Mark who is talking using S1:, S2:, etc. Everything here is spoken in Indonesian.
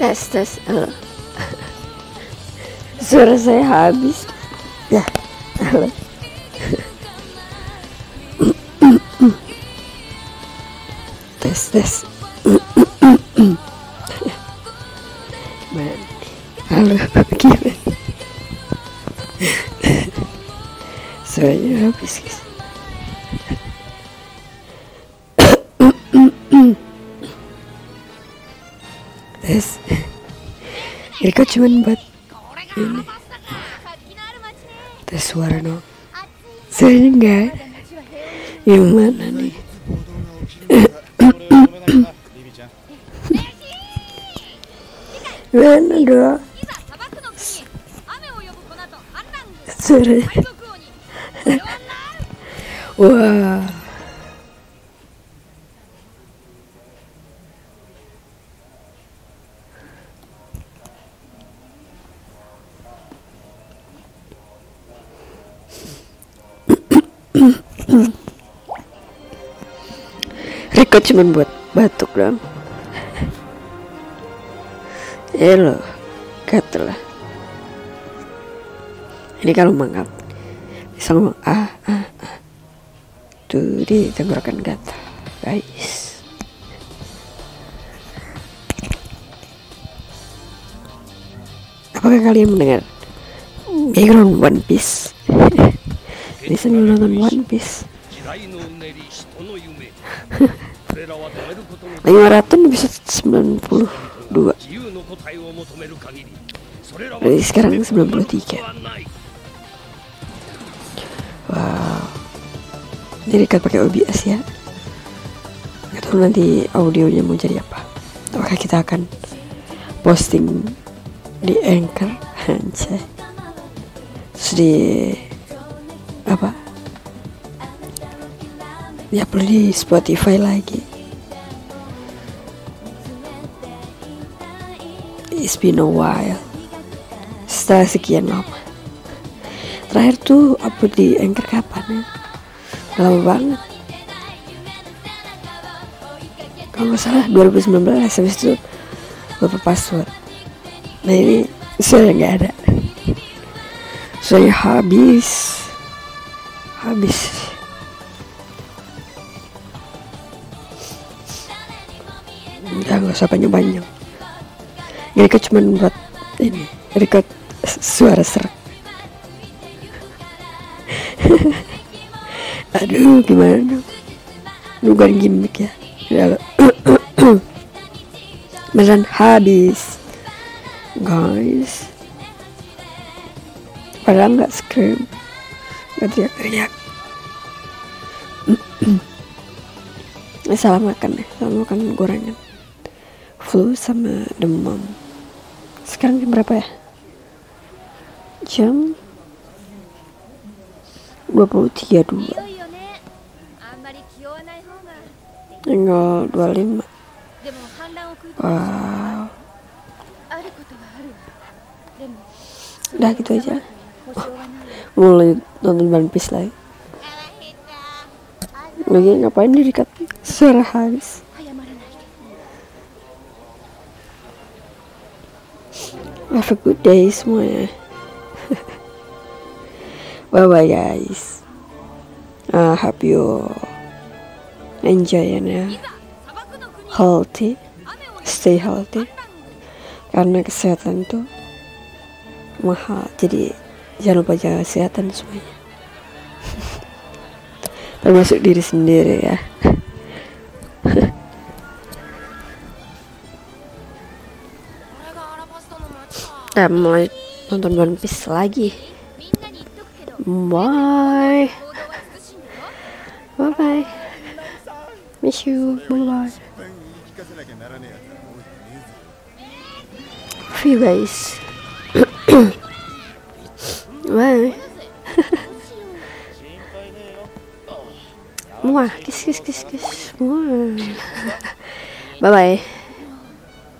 S1: tes tes halo suara saya habis ya halo tes tes Man. halo gimana suaranya habis guys tes Rika cuman buat ini. Tes suara no saya enggak gimana nih? Mana dong? Suara. Wah. wow. Riko cuma buat batuk dong. Hello, ya lo katalah ini kalau mangap bisa ngomong ah ah ah, ah. tuh di tenggorokan kata guys. Apakah kalian mendengar background One Piece? Listen, you don't One Piece.
S2: Lima
S1: ratus bisa
S2: sembilan puluh dua.
S1: Jadi sekarang
S2: sembilan puluh tiga.
S1: Wow. Jadi kan pakai OBS ya. Gak tahu nanti audionya mau jadi apa. Apakah kita akan posting di Anchor? Anjay. Sudah. Apa? Ya di Spotify lagi. It's been a while. Setelah sekian lama. Terakhir tuh upload di Anchor kapan ya? Lama banget. Kalau nggak salah 2019 Habis itu lupa password. Nah ini suara nggak ada. Suaranya habis Habis. Udah nggak usah Ini kan cuma buat ini Record suara serak. Aduh gimana? Bukan gimmick ya. Udah Beneran habis. Guys. Padahal nggak scream gak teriak-teriak salah makan deh salah makan gorengan. Flu sama demam. Sekarang jam berapa ya? Jam 23.2 Tinggal 25 wow. Udah gitu aja mulai nonton One Piece lagi ya. lagi ngapain diri dekat suara habis? Have a good day semua ya. bye bye guys. I uh, hope you enjoy
S3: ya, and
S1: healthy. Stay healthy. Karena kesehatan itu mahal. Jadi jangan lupa jaga kesehatan semuanya. Termasuk diri sendiri ya. Nah mau nonton One Piece lagi. Bye. Bye bye miss you. Bye bye see you guys. Ouais. Moi, qu'est-ce que qu'est-ce que moi Bye bye.